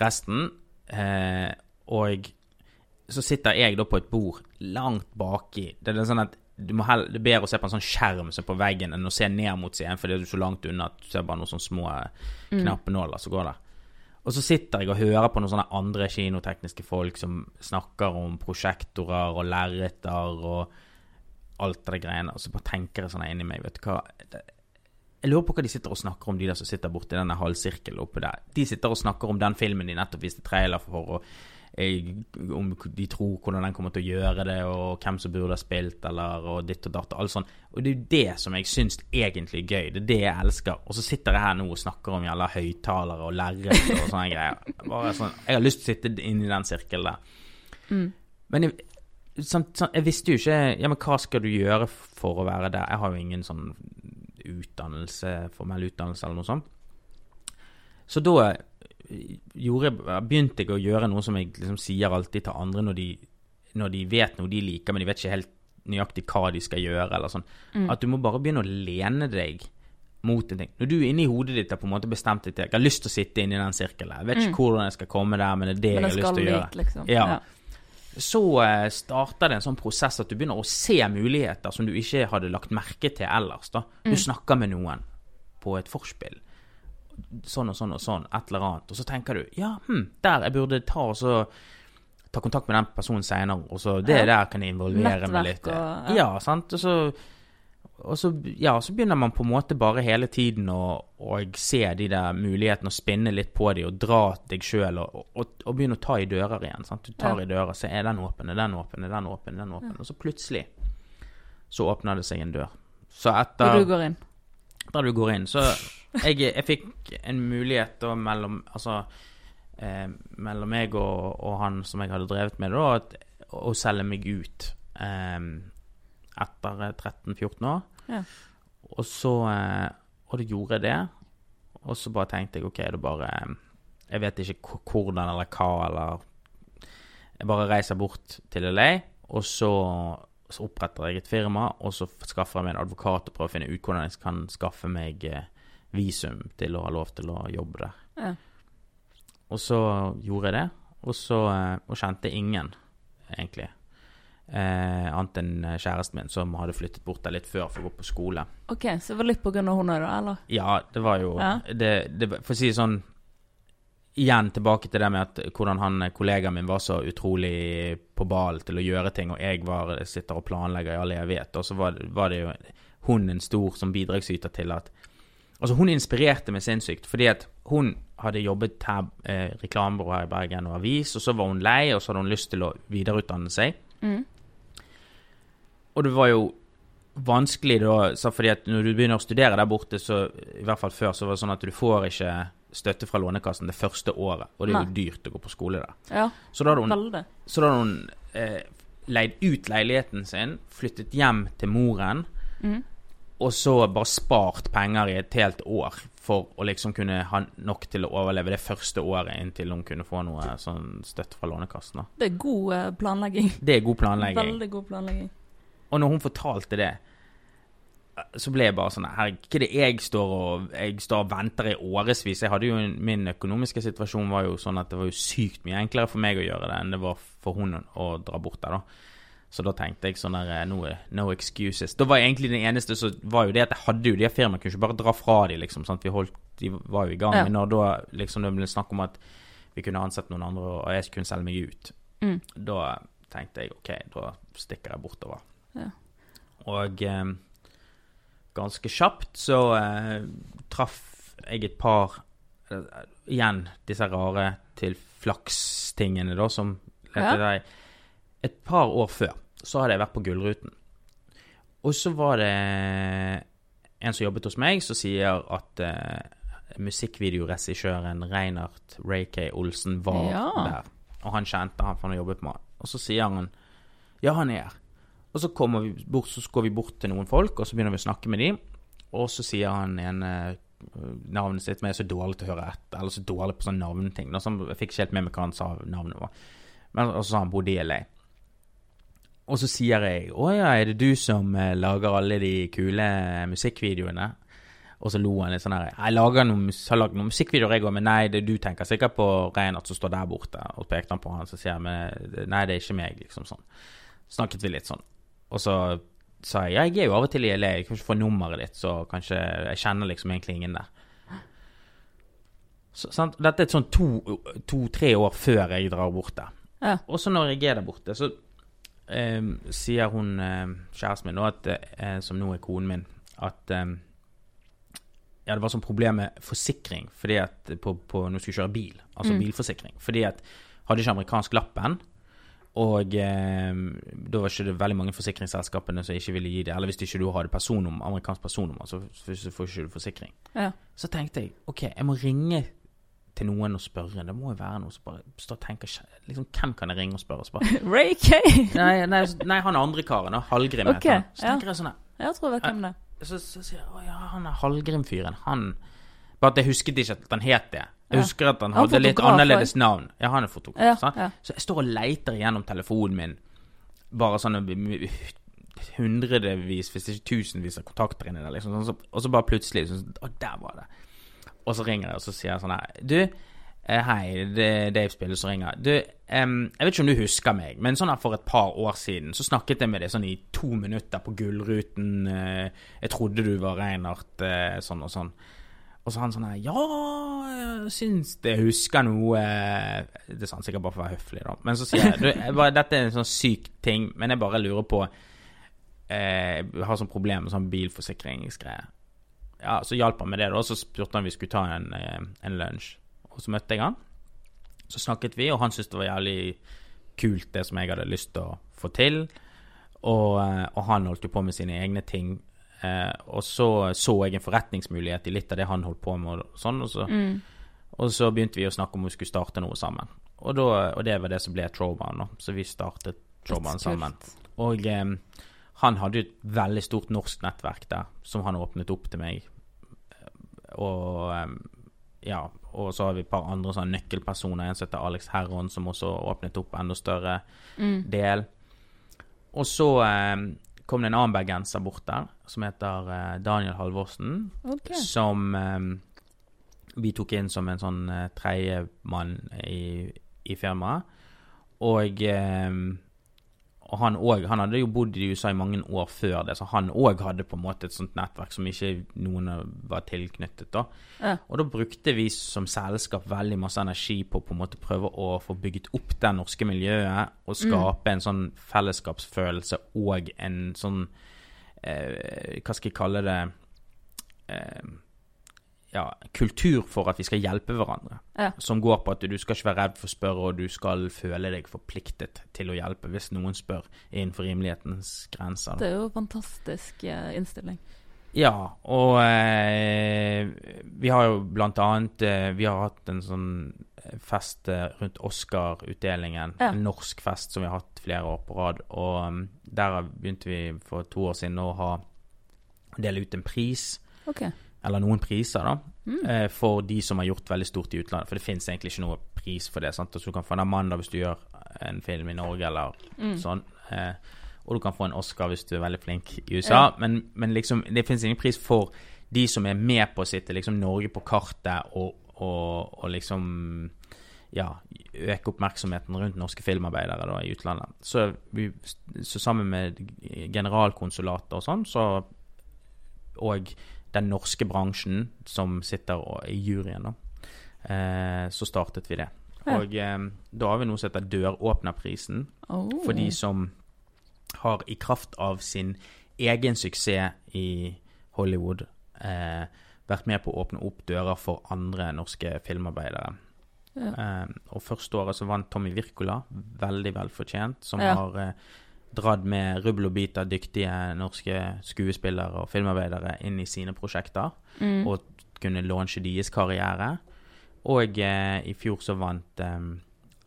resten. Eh, og så sitter jeg da på et bord langt baki. Det er sånn at du må heller, det er bedre å se på en sånn skjerm som er på veggen enn å se ned mot scenen, for det er så langt unna at du ser bare noen sånne små eh, knappenåler som går der. Og så sitter jeg og hører på noen sånne andre kinotekniske folk som snakker om prosjektorer og lerreter og alt det greiene, og så bare tenker jeg sånn inni meg, vet du hva Jeg lurer på hva de sitter og snakker om, de der som sitter borti denne halvsirkelen oppe der. De sitter og snakker om den filmen de nettopp viste trailer for, og eh, om de tror hvordan den kommer til å gjøre det, og hvem som burde ha spilt, eller og ditt og datt, og alt sånt. Og det er jo det som jeg syns egentlig er gøy. Det er det jeg elsker. Og så sitter jeg her nå og snakker om jævla høyttalere og lerret og sånne greier. Bare sånn, jeg har lyst til å sitte inni den sirkelen der. Mm. Men jeg, sånn, sånn, jeg visste jo ikke Ja, men hva skal du gjøre for å være der? Jeg har jo ingen sånn utdannelse, formell utdannelse eller noe sånt. Så da eh, gjorde, begynte jeg å gjøre noe som jeg liksom sier alltid til andre når de, når de vet noe de liker, men de vet ikke helt nøyaktig hva de skal gjøre, eller sånn. Mm. At du må bare begynne å lene deg mot en ting. Når du inni hodet ditt har på en måte bestemt deg til Jeg har lyst til å sitte inni den sirkelen. Jeg vet ikke hvordan jeg skal komme der, men det er det Mm. Men jeg har lyst til å gjøre. Litt, liksom. Ja. Så eh, starter det en sånn prosess at du begynner å se muligheter som du ikke hadde lagt merke til ellers. da. Du Mm. snakker med noen på et forspill. Sånn og sånn og sånn, et eller annet. Og så tenker du ja, hm, der jeg burde ta og så ta kontakt med den personen senere, og så det Ja. der kan jeg involvere meg litt. og- ja. ja, sant. Og så, og så, ja, så begynner man på en måte bare hele tiden å, å se de der mulighetene og spinne litt på de og dra deg sjøl og, og, og begynne å ta i dører igjen. Sant? Du tar Ja. i dører, så er den åpen, er den åpen, er den åpen, er den åpen. Og så plutselig så åpner det seg en dør. Så etter Og du går inn. da du går inn. Så jeg, jeg fikk en mulighet da mellom Altså eh, mellom meg og, og han som jeg hadde drevet med, da, at, å selge meg ut eh, etter eh, 13-14 år. Ja. Og så eh, Og det gjorde jeg det. Og så bare tenkte jeg OK, det bare eh, Jeg vet ikke hvordan eller hva, eller Jeg bare reiser bort til LA, og så, så oppretter jeg et firma, og så skaffer jeg meg en advokat og prøver å finne ut hvordan jeg kan skaffe meg eh, visum til å ha lov til å jobbe der. Ja. Og så gjorde jeg det, og så eh, og kjente ingen, egentlig. Eh, annet enn kjæresten min, som hadde flyttet bort der litt før for å gå på skole. OK, så det var litt av henne, da, eller? Ja, det var jo Ja. det, det, For å si det sånn Igjen tilbake til det med at hvordan han kollegaen min var så utrolig på ballen til å gjøre ting, og jeg var, sitter og planlegger i all evighet. Og så var, var det jo hun en stor som bidragsyter til at Altså, hun inspirerte meg sinnssykt, fordi at hun hadde jobbet her, eh, reklamebyrå her i Bergen og avis, og så var hun lei, og så hadde hun lyst til å videreutdanne seg. Mm. Og det var jo vanskelig da, så fordi at når du begynner å studere der borte, så i hvert fall før, så var det sånn at du får ikke støtte fra Lånekassen det første året, og det er jo Nei. dyrt å gå på skole der. Ja, Så da hadde hun, så da hadde hun eh, leid ut leiligheten sin, flyttet hjem til moren, Mm. og så bare spart penger i et helt år for å liksom kunne ha nok til å overleve det første året inntil hun kunne få noe sånn støtte fra Lånekassen. da. Det er god eh, planlegging. Det er god planlegging. Veldig god planlegging. Og når hun fortalte det, så ble jeg bare sånn Herregud, ikke det jeg står og Jeg står og venter i årevis. Jeg hadde jo Min økonomiske situasjon var jo sånn at det var jo sykt mye enklere for meg å gjøre det enn det var for hun å dra bort der, da. Så da tenkte jeg sånn der no, no excuses. Da var jeg egentlig den eneste så var jo det at jeg hadde jo de firmaene. Kunne ikke bare dra fra de, liksom. Sant? Vi holdt de var jo i gang. Ja. Men når da liksom det ble snakk om at vi kunne ansette noen andre, og jeg kunne selge meg ut, Mm. da tenkte jeg OK, da stikker jeg bortover. Ja. Og eh, ganske kjapt så eh, traff jeg et par eh, Igjen disse rare til flaks-tingene, da, som Ja. lette deg. Et par år før så hadde jeg vært på Gullruten. Og så var det en som jobbet hos meg, som sier at eh, musikkvideoregissøren Reinhard Ray. Olsen var Ja. der. Og han kjente han, for han jobbet med. Og så sier han ja, han er her. Og så, vi bort, så går vi bort til noen folk, og så begynner vi å snakke med dem. Og så sier han ene navnet sitt, men jeg er så dårlig til å høre etter. Eller så dårlig på sånne navnting. Så jeg fikk ikke helt med meg hva han sa navnet var. Men så sa han bodde i LA. Og så sier jeg å ja, er det du som eh, lager alle de kule musikkvideoene? Og så lo han litt sånn her. Jeg lager noen, har lagd noen musikkvideoer, jeg òg, men nei, det, du tenker sikkert på Reinhardt som står der borte. Og pekte han på han, så sier jeg nei, det er ikke meg, liksom sånn. Snakket vi litt sånn. Og så sa jeg ja, jeg er jo av og til i LA, jeg kan ikke få nummeret ditt, så kanskje Jeg kjenner liksom egentlig ingen der. Så, sant? Dette er sånn to-tre to, år før jeg drar bort der. Ja. Og så når jeg er der borte, så eh, sier hun eh, kjæresten min, at, eh, som nå er konen min, at eh, ja, det var sånn problem med forsikring fordi at på, på når du skulle kjøre bil, altså Mm. bilforsikring. Fordi at hadde ikke amerikansk lappen, og eh, da var ikke det veldig mange forsikringsselskapene som ikke ville gi det. Eller hvis ikke du hadde personnummer, amerikansk personnummer, så får ikke du forsikring. Ja. Så tenkte jeg ok, jeg må ringe til noen og spørre. Det må jo være noe som bare står og tenker liksom, Hvem kan jeg ringe og spørre? Og spørre? Ray Kay? nei, nei, nei, han andre karen, Hallgrim okay, heter han. Så ja. tenker jeg sånn her Jeg tror jeg vet hvem det er. så, så sier jeg å ja, han er Hallgrim-fyren. Han Bare at jeg husket ikke at han het det. Jeg husker at han Han hadde litt annerledes navn. Ja, han er fotograf. Ja, sant? ja. Så jeg står og leiter gjennom telefonen min. Bare sånn hundrevis, hvis ikke tusenvis av kontakter inni der. Liksom. Sånn, så- Og så bare plutselig sånn, Å, der var det. Og så ringer jeg, og så sier jeg sånn her Du, eh, hei, det er Dave Spille som ringer. Du, um, jeg vet ikke om du husker meg, men sånn her for et par år siden så snakket jeg med deg sånn i to minutter på Gullruten. Uh, jeg trodde du var Reinhardt, uh, sånn og sånn. Og så han sånn her Ja, jeg syns det jeg husker noe Det sa han sikkert bare for å være høflig, da. Men så sier jeg, du, jeg bare, Dette er en sånn syk ting, men jeg bare lurer på eh, Jeg har sånn problem med sånn bilforsikringsgreier. Ja, så hjalp han med det, da. Så spurte han om vi skulle ta en, eh, en lunsj. Og så møtte jeg han. Så snakket vi, og han syntes det var jævlig kult, det som jeg hadde lyst til å få til. Og, eh, og han holdt jo på med sine egne ting. Eh, og så så jeg en forretningsmulighet i litt av det han holdt på med, og sånn. Og så, Mm. og så begynte vi å snakke om vi skulle starte noe sammen. Og, da, og det var det som ble Throwman. Så vi startet Throwman sammen. Og eh, han hadde jo et veldig stort norsk nettverk der, som han åpnet opp til meg. Og eh, ja, og så har vi et par andre sånne nøkkelpersoner. En som heter Alex Herron, som også åpnet opp enda større Mm. del. Og så eh, kom det en annen bergenser bort der, som heter eh, Daniel Halvorsen. Okay. Som eh, vi tok inn som en sånn uh, tredjemann i, i firmaet. Og, eh, og han også, Han hadde jo bodd i USA i mange år før det, så han òg hadde på en måte et sånt nettverk som ikke noen var tilknyttet. da. Ja. Og da brukte vi som selskap veldig masse energi på å på en måte prøve å få bygget opp det norske miljøet, og skape en sånn fellesskapsfølelse og en sånn eh, Hva skal jeg kalle det eh, Ja, kultur for at vi skal hjelpe hverandre. Ja. Som går på at du skal ikke være redd for å spørre, og du skal føle deg forpliktet til å hjelpe hvis noen spør innenfor rimelighetens grenser. Det er jo en fantastisk eh, innstilling. Ja, og eh, vi har jo blant annet eh, Vi har hatt en sånn fest eh, rundt Oscar-utdelingen. Ja. En norsk fest som vi har hatt flere år på rad. Og um, der begynte vi for to år siden å ha dele ut en pris, Ok. Eller noen priser, da. Mm. eh, For de som har gjort veldig stort i utlandet. For det finnes egentlig ikke noe pris for det. sant? Altså, du kan få en Amanda hvis du gjør en film i Norge, eller Mm. sånn. Eh, og du kan få en Oscar hvis du er veldig flink i USA. Ja. Men, men liksom, det finnes ingen pris for de som er med på å sitte liksom Norge på kartet og, og, og liksom ja, øke oppmerksomheten rundt norske filmarbeidere da, i utlandet. Så, vi, så sammen med generalkonsulatet og sånn, så og den norske bransjen som sitter i juryen, da. Eh, så startet vi det. Og eh, da har vi noe som heter Døråpnerprisen. Oh. For de som har i kraft av sin egen suksess i Hollywood eh, vært med på å åpne opp dører for andre norske filmarbeidere. Ja. Eh, og første året så vant Tommy Wirkola, veldig velfortjent, som Ja. har eh, dratt med rubbel og bit av dyktige norske skuespillere og filmarbeidere inn i sine prosjekter, Mm. og kunne launche deres karriere. Og eh, i fjor så vant eh,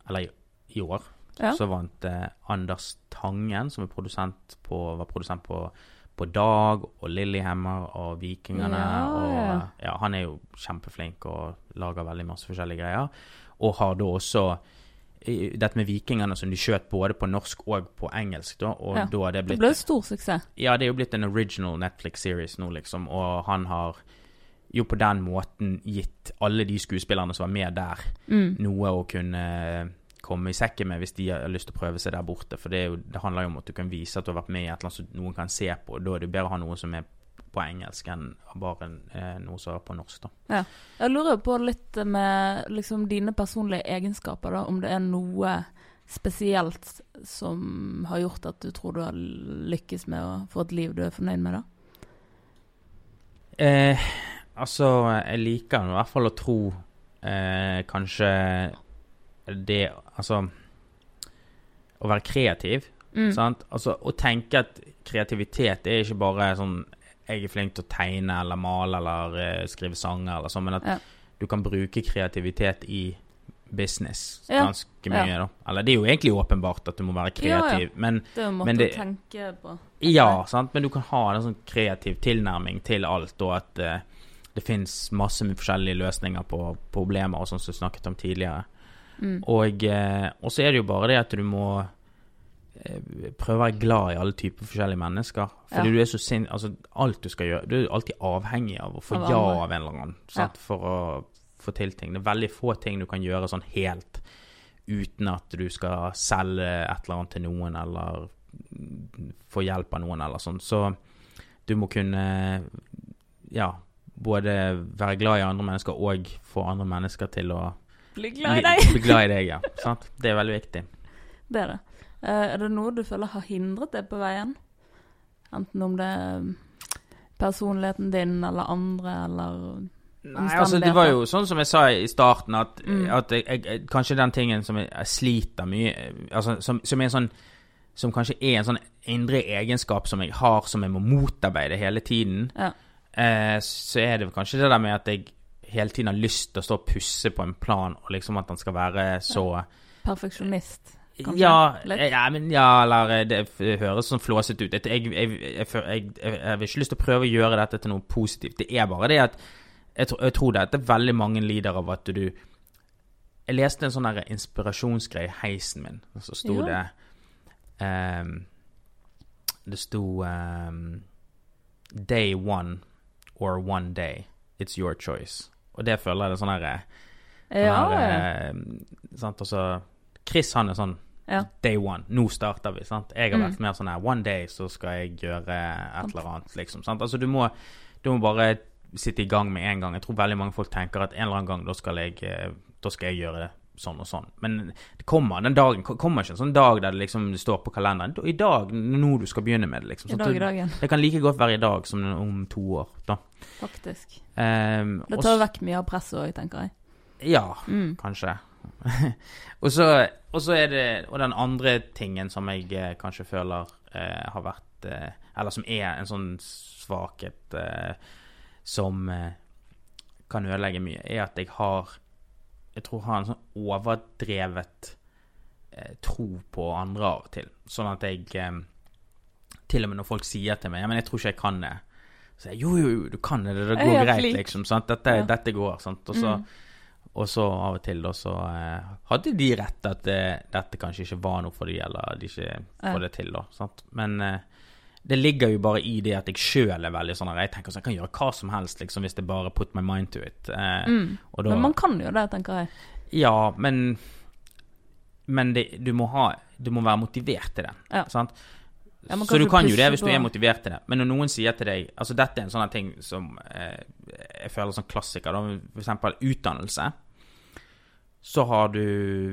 Eller i, i år Ja. så vant eh, Anders Tangen, som produsent på, var produsent på, på Dag og Lillehammer og Vikingene. Ja, og ja. ja, Han er jo kjempeflink og lager veldig masse forskjellige greier. Og har da også dette med Vikingene som de skjøt både på norsk og på engelsk, da. Og Ja, da det, det Det blitt ble stor suksess. ja, det er jo blitt en original Netflix-series nå, liksom, og han har jo på den måten gitt alle de skuespillerne som var med der, Mm. noe å kunne komme i sekken med hvis de har lyst til å prøve seg der borte. For det, jo, det handler jo om at du kan vise at du har vært med i et eller annet som noen kan se på, og da er det bedre å ha noe som er på engelsk enn bare eh, noe som er på norsk, da. Jeg lurer på litt med liksom dine personlige egenskaper, da. Om det er noe spesielt som har gjort at du tror du har lykkes med å få et liv du er fornøyd med, da? Eh, altså, jeg liker i hvert fall å tro eh, kanskje det Altså Å være kreativ. Mm. Sant? Altså, å tenke at kreativitet er ikke bare sånn Jeg er flink til å tegne eller male eller eh, skrive sanger eller sånn, men at Ja. du kan bruke kreativitet i business ganske mye, da. Eller det er jo egentlig åpenbart at du må være kreativ, men Det er jo en måte det- å tenke på. ja, sant? men du kan ha en sånn kreativ tilnærming til alt, og at uh, det fins masse med forskjellige løsninger på problemer, og sånn som du snakket om tidligere. Mm. Og, uh, så er det jo bare det at du må prøve å være glad i alle typer forskjellige mennesker. Fordi Ja. du er så sinn... Altså, alt du skal gjøre Du er alltid avhengig av å få Av ja av en eller annen sant? for å få til ting. Det er veldig få ting du kan gjøre sånn helt uten at du skal selge et eller annet til noen, eller få hjelp av noen, eller sånn. Så du må kunne ja, både være glad i andre mennesker og få andre mennesker til å Bli glad i deg! bli glad i deg, ja. Sant? Det er veldig viktig. Det er det. Eh, er det noe du føler har hindret deg på veien? Enten om det er personligheten din eller andre, eller Nei, altså Det var jo sånn som jeg sa i starten, at, Mm. at jeg, jeg, kanskje den tingen som jeg, sliter mye altså, som, som er sånn Som kanskje er en sånn indre egenskap som jeg har, som jeg må motarbeide hele tiden, Ja. eh, så er det kanskje det der med at jeg hele tiden har lyst til å stå og pusse på en plan, og liksom at den skal være så Perfeksjonist, kanskje? Ja, ja, men ja, eller eh, det høres sånn flåsete ut. Jeg, jeg, jeg, har ikke lyst til å prøve å gjøre dette til noe positivt. Det er bare det at jeg, tror- jeg tror det at er veldig mange lider av at du Jeg leste en sånn inspirasjonsgreie i heisen min, og så sto Ja. det um, Det sto um, Day one or one day. It's your choice. Og det føler jeg det er sånn herre Ja, Sånn ja. her, eh, sant, altså Chris han er sånn ja. day one. Nå starter vi. sant? Jeg har Mm. vært mer sånn her One day så skal jeg gjøre et eller annet, liksom. sant? Altså du må, du må bare sitte i gang med en gang. Jeg tror veldig mange folk tenker at en eller annen gang da skal jeg, eh, da skal jeg gjøre det sånn og sånn. Men det kommer, den dagen kommer ikke en sånn dag der det liksom står på kalenderen. I dag, nå du skal begynne med det, liksom. I dag i dagen, Det kan like godt være i dag som om to år, da. faktisk. Um, Det tar vekk mye av presset òg, tenker jeg. Ja, Mm. kanskje. og, så, og så er det Og den andre tingen som jeg eh, kanskje føler eh, har vært eh, Eller som er en sånn svakhet eh, som eh, kan ødelegge mye, er at jeg har Jeg tror har en sånn overdrevet eh, tro på andre av og til. Sånn at jeg Til og med når folk sier til meg Ja, men jeg tror ikke jeg kan det. Så jeg, jo, jo, jo, du kan det. Det går greit, liksom. Dette, Ja. dette går. Sant? Og så Mm. Og så av og til da så eh, hadde de rett at det, dette kanskje ikke var noe for de, eller de ikke får det til, da. Sant? Men eh, det ligger jo bare i det at jeg sjøl er veldig sånn jeg tenker sånn, jeg kan gjøre hva som helst, liksom, hvis jeg bare put my mind to it. Eh, Mm. da, Men man kan jo det, tenker jeg. Ja, men Men det, du må ha Du må være motivert til det. Ja. Sant? Ja, så du kan jo det hvis du er motivert til det. Men når noen sier til deg Altså, dette er en sånn ting som eh, jeg føler som klassiker, da. For eksempel utdannelse. Så har du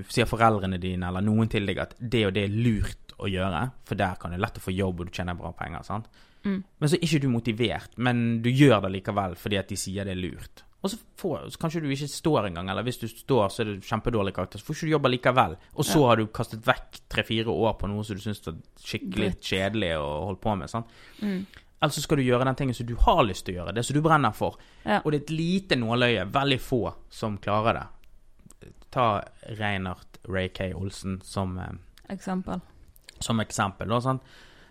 Sier foreldrene dine eller noen til deg at det og det er lurt å gjøre, for der kan det lett å få jobb, og du tjener bra penger. sant? Mm. Men så er ikke du motivert, men du gjør det likevel fordi at de sier det er lurt. Og så, får, så kanskje du ikke står engang, eller hvis du står, så er det kjempedårlig karakter. Så får ikke du jobbe likevel. Og så Ja. har du kastet vekk tre-fire år på noe som du syns var skikkelig kjedelig å holde på med. sant? Mm. Eller så skal du gjøre den tingen som du har lyst til å gjøre, det som du brenner for. Ja. Og det er et lite nåløye, veldig få, som klarer det. Ta Reinert Ray K. Olsen som eh, Eksempel. som eksempel, da, sant?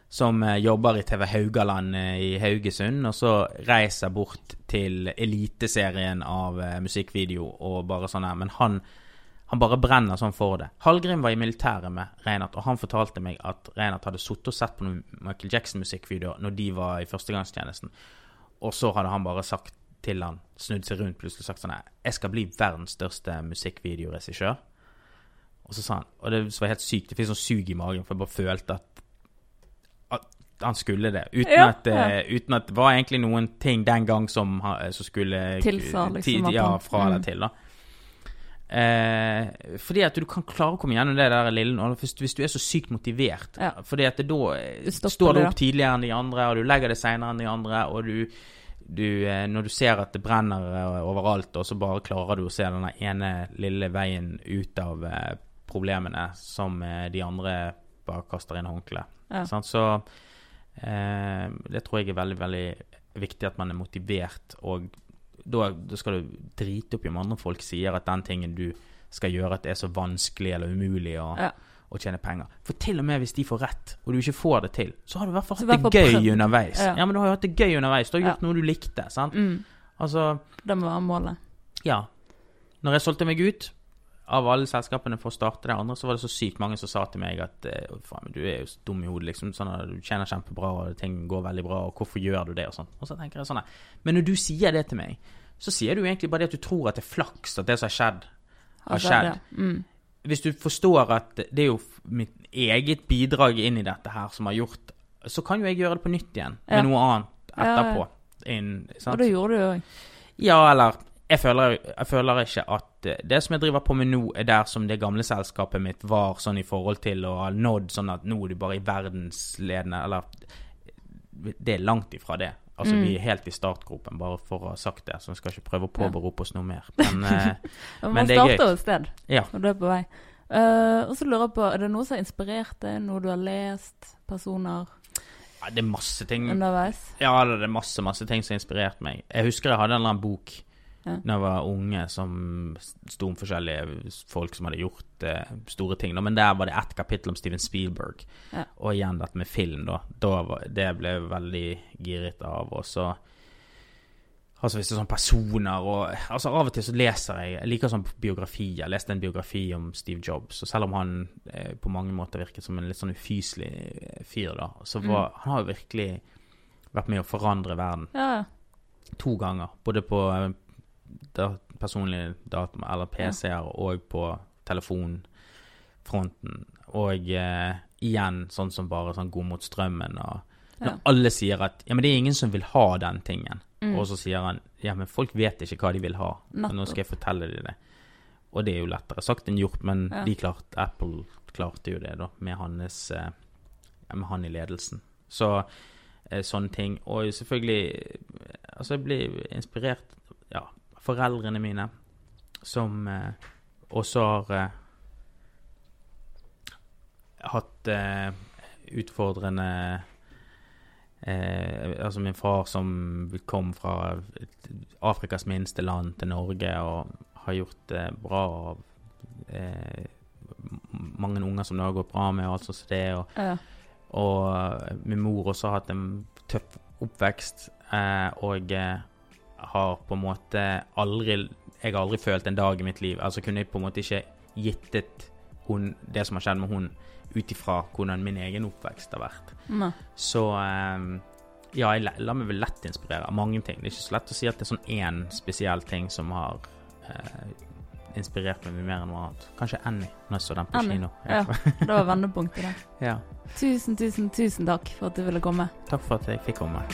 Som eh, jobber i TV Haugaland eh, i Haugesund, og så reiser bort til eliteserien av eh, musikkvideo og bare sånn her. Men han, han bare brenner sånn for det. Hallgrim var i militæret med Reinert, og han fortalte meg at Reinert hadde sittet og sett på noen Michael Jackson-musikkvideoer når de var i førstegangstjenesten, og så hadde han bare sagt til han, snudd seg rundt plutselig og sagt sånn her Jeg skal bli verdens største musikkvideoregissør. Og så sa han Og det var helt sykt. Det fikk sånn sug i magen, for jeg bare følte at, han skulle det. Uten, Ja, at, ja. uten at det var egentlig noen ting den gang som, som skulle Tilsa, liksom, tid, Ja, fra eller mm. til, da. Eh, fordi at du kan klare å komme gjennom det der lille nå, hvis, hvis du er så sykt motivert. Ja. Fordi at det da eh, står du opp tidligere enn de andre, og du legger det seinere enn de andre, og du, du eh, Når du ser at det brenner eh, overalt, og så bare klarer du å se den ene lille veien ut av eh, problemene som eh, de andre bare kaster inn håndkleet. Ja. Sånn, Så eh, det tror jeg er veldig, veldig viktig at man er motivert, og da, da skal du drite opp i om andre folk sier at den tingen du skal gjøre, at det er så vanskelig eller umulig å, Ja. å tjene penger. For til og med hvis de får rett, og du ikke får det til, så har du i hvert fall hatt det gøy prøvd. underveis. Ja. Ja. men du har jo hatt det gøy underveis. Du har Ja. gjort noe du likte. sant? Mm. Altså, Det må være målet. ja. Når jeg solgte meg ut av alle selskapene for å starte det andre, så var det så sykt mange som sa til meg at eh, faen, du er jo dum i hodet, liksom. Sånn at du tjener kjempebra, og ting går veldig bra, og hvorfor gjør du det, og sånn. Og så tenker jeg sånn her, Men når du sier det til meg, så sier du egentlig bare det at du tror at det er flaks at det som har skjedd, har skjedd. Mm. Hvis du forstår at det er jo mitt eget bidrag inn i dette her som har gjort Så kan jo jeg gjøre det på nytt igjen, Ja. med noe annet Ja, ja. etterpå. Inn? Og det gjorde du jo òg. Ja, eller jeg føler, jeg føler ikke at eh, det som jeg driver på med nå, er der som det gamle selskapet mitt var sånn i forhold til å ha nådd sånn at nå er du bare i verdensledende Eller det er langt ifra det. Altså, Mm. vi er helt i startgropen, bare for å ha sagt det. Så vi skal ikke prøve å påberope oss noe mer. Men eh, Man Men det er starter gøy. jo et sted, ja. og du er på vei. Uh, og så lurer jeg på, er det noe som har inspirert deg? Noe du har lest? Personer ja, det er masse ting underveis? Ja, det er masse, masse ting som har inspirert meg. Jeg husker jeg hadde en eller annen bok Ja. da jeg var unge som sto om forskjellige folk som hadde gjort eh, store ting. Da. Men der var det ett kapittel om Steven Spielberg. Ja. Og igjen dette med film, da. da var, det ble jeg veldig giret av. Og så Altså hvis det er sånne personer og Altså Av og til så leser jeg Jeg liker sånn biografi. Jeg leste en biografi om Steve Jobs, og selv om han eh, på mange måter virket som en litt sånn ufyselig eh, fyr, da, så var Han har jo virkelig vært med å forandre verden Ja, ja. to ganger. Både på eh, da, personlige data, eller PC-er, og på telefonfronten. Og eh, igjen sånn som bare sånn god mot strømmen. Og når Ja. alle sier at ja, men det er ingen som vil ha den tingen. Mm. Og så sier han ja, men folk vet ikke hva de vil ha. Nå skal jeg fortelle dem det. Og det er jo lettere sagt enn gjort, men Ja. de klarte, Apple klarte jo det, da, med hans eh, ja, Med han i ledelsen. Så eh, sånne ting. Og selvfølgelig eh, Altså, jeg blir inspirert foreldrene mine, som eh, også har eh, hatt eh, utfordrende eh, Altså min far som kom fra Afrikas minste land til Norge og har gjort det bra. Og, eh, mange unger som det har gått bra med, og alt sånt som det. Og, Ja. og min mor også har hatt en tøff oppvekst, eh, og har på en måte aldri Jeg har aldri følt en dag i mitt liv Altså kunne jeg på en måte ikke gittet hun, det som har skjedd med hun, ut ifra hvordan min egen oppvekst har vært. Ne. Så um, ja, jeg la- lar meg vel lett inspirere av mange ting. Det er ikke så lett å si at det er sånn én spesiell ting som har uh, inspirert meg mye mer enn noe annet. Kanskje Annie, når jeg så den på Annie, kino. Ja, det var vendepunktet, det. ja. Tusen, tusen, tusen takk for at du ville komme. Takk for at jeg fikk komme.